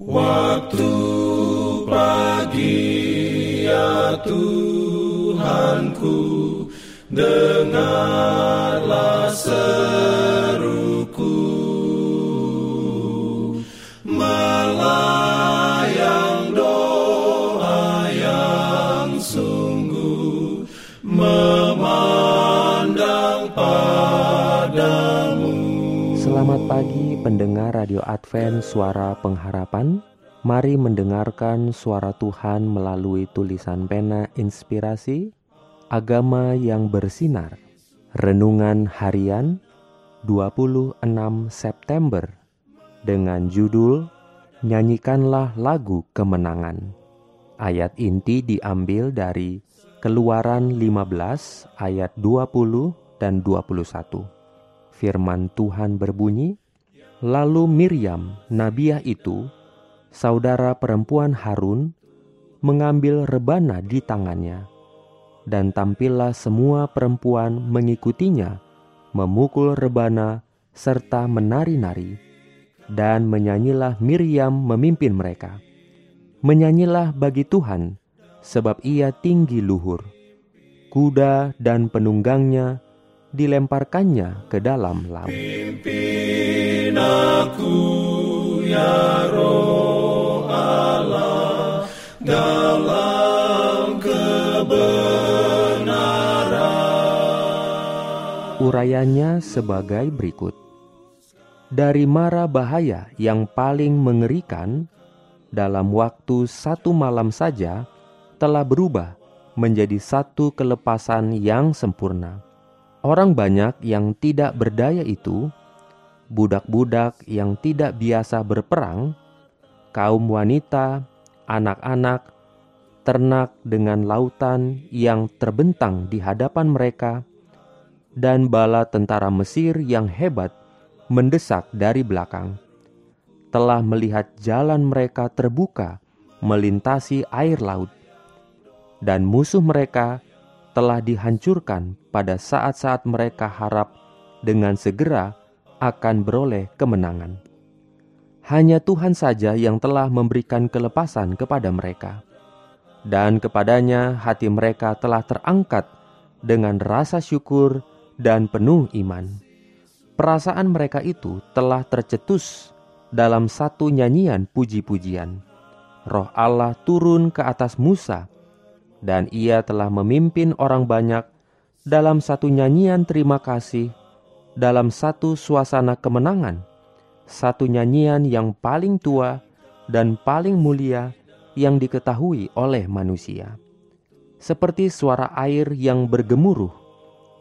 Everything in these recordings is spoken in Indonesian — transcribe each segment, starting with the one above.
Waktu pagi ya Tuhanku Dengarlah pagi pendengar Radio Advent Suara Pengharapan. Mari mendengarkan suara Tuhan melalui tulisan pena inspirasi Agama yang bersinar. Renungan harian 26 September Dengan judul Nyanyikanlah lagu kemenangan. Ayat inti diambil dari Keluaran 15 ayat 20 dan 21 firman Tuhan berbunyi, Lalu Miriam, nabiah itu, saudara perempuan Harun, mengambil rebana di tangannya, dan tampillah semua perempuan mengikutinya, memukul rebana serta menari-nari, dan menyanyilah Miriam memimpin mereka. Menyanyilah bagi Tuhan, sebab ia tinggi luhur. Kuda dan penunggangnya dilemparkannya ke dalam laut. Pimpin aku ya roh Allah dalam kebenaran. Urayanya sebagai berikut. Dari mara bahaya yang paling mengerikan, dalam waktu satu malam saja telah berubah menjadi satu kelepasan yang sempurna. Orang banyak yang tidak berdaya itu, budak-budak yang tidak biasa berperang, kaum wanita, anak-anak, ternak dengan lautan yang terbentang di hadapan mereka, dan bala tentara Mesir yang hebat mendesak dari belakang, telah melihat jalan mereka terbuka melintasi air laut, dan musuh mereka telah dihancurkan pada saat-saat mereka harap dengan segera akan beroleh kemenangan. Hanya Tuhan saja yang telah memberikan kelepasan kepada mereka, dan kepadanya hati mereka telah terangkat dengan rasa syukur dan penuh iman perasaan mereka itu telah tercetus dalam satu nyanyian puji-pujian. Roh Allah turun ke atas Musa, dan ia telah memimpin orang banyak dalam satu nyanyian terima kasih, dalam satu suasana kemenangan, satu nyanyian yang paling tua dan paling mulia yang diketahui oleh manusia. Seperti suara air yang bergemuruh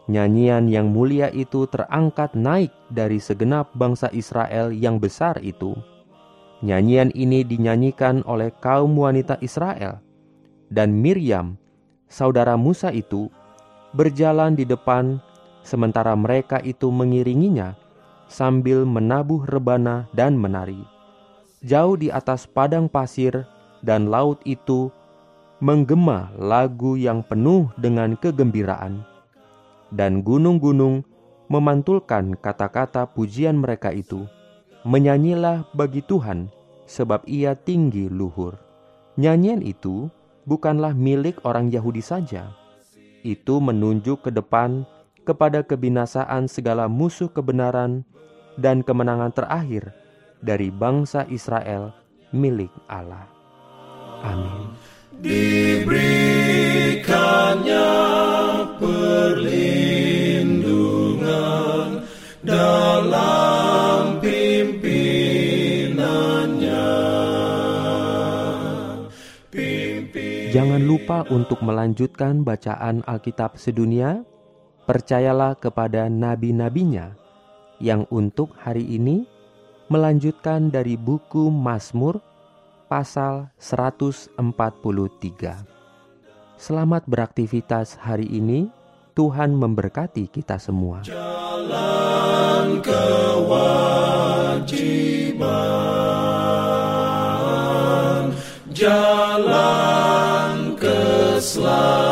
Nyanyian yang mulia itu terangkat naik dari segenap bangsa Israel yang besar itu. Nyanyian ini dinyanyikan oleh kaum wanita Israel, dan Miriam, saudara Musa itu, berjalan di depan, sementara mereka itu mengiringinya sambil menabuh rebana dan menari. Jauh di atas padang pasir dan laut itu menggema lagu yang penuh dengan kegembiraan dan gunung-gunung memantulkan kata-kata pujian mereka itu. Menyanyilah bagi Tuhan, sebab ia tinggi luhur. Nyanyian itu bukanlah milik orang Yahudi saja. Itu menunjuk ke depan kepada kebinasaan segala musuh kebenaran dan kemenangan terakhir dari bangsa Israel milik Allah. Amin. Diberikannya perlindungan dalam Jangan lupa untuk melanjutkan bacaan Alkitab sedunia. Percayalah kepada nabi-nabinya yang untuk hari ini melanjutkan dari buku Mazmur pasal 143. Selamat beraktivitas hari ini. Tuhan memberkati kita semua. jalan kewajiban slow.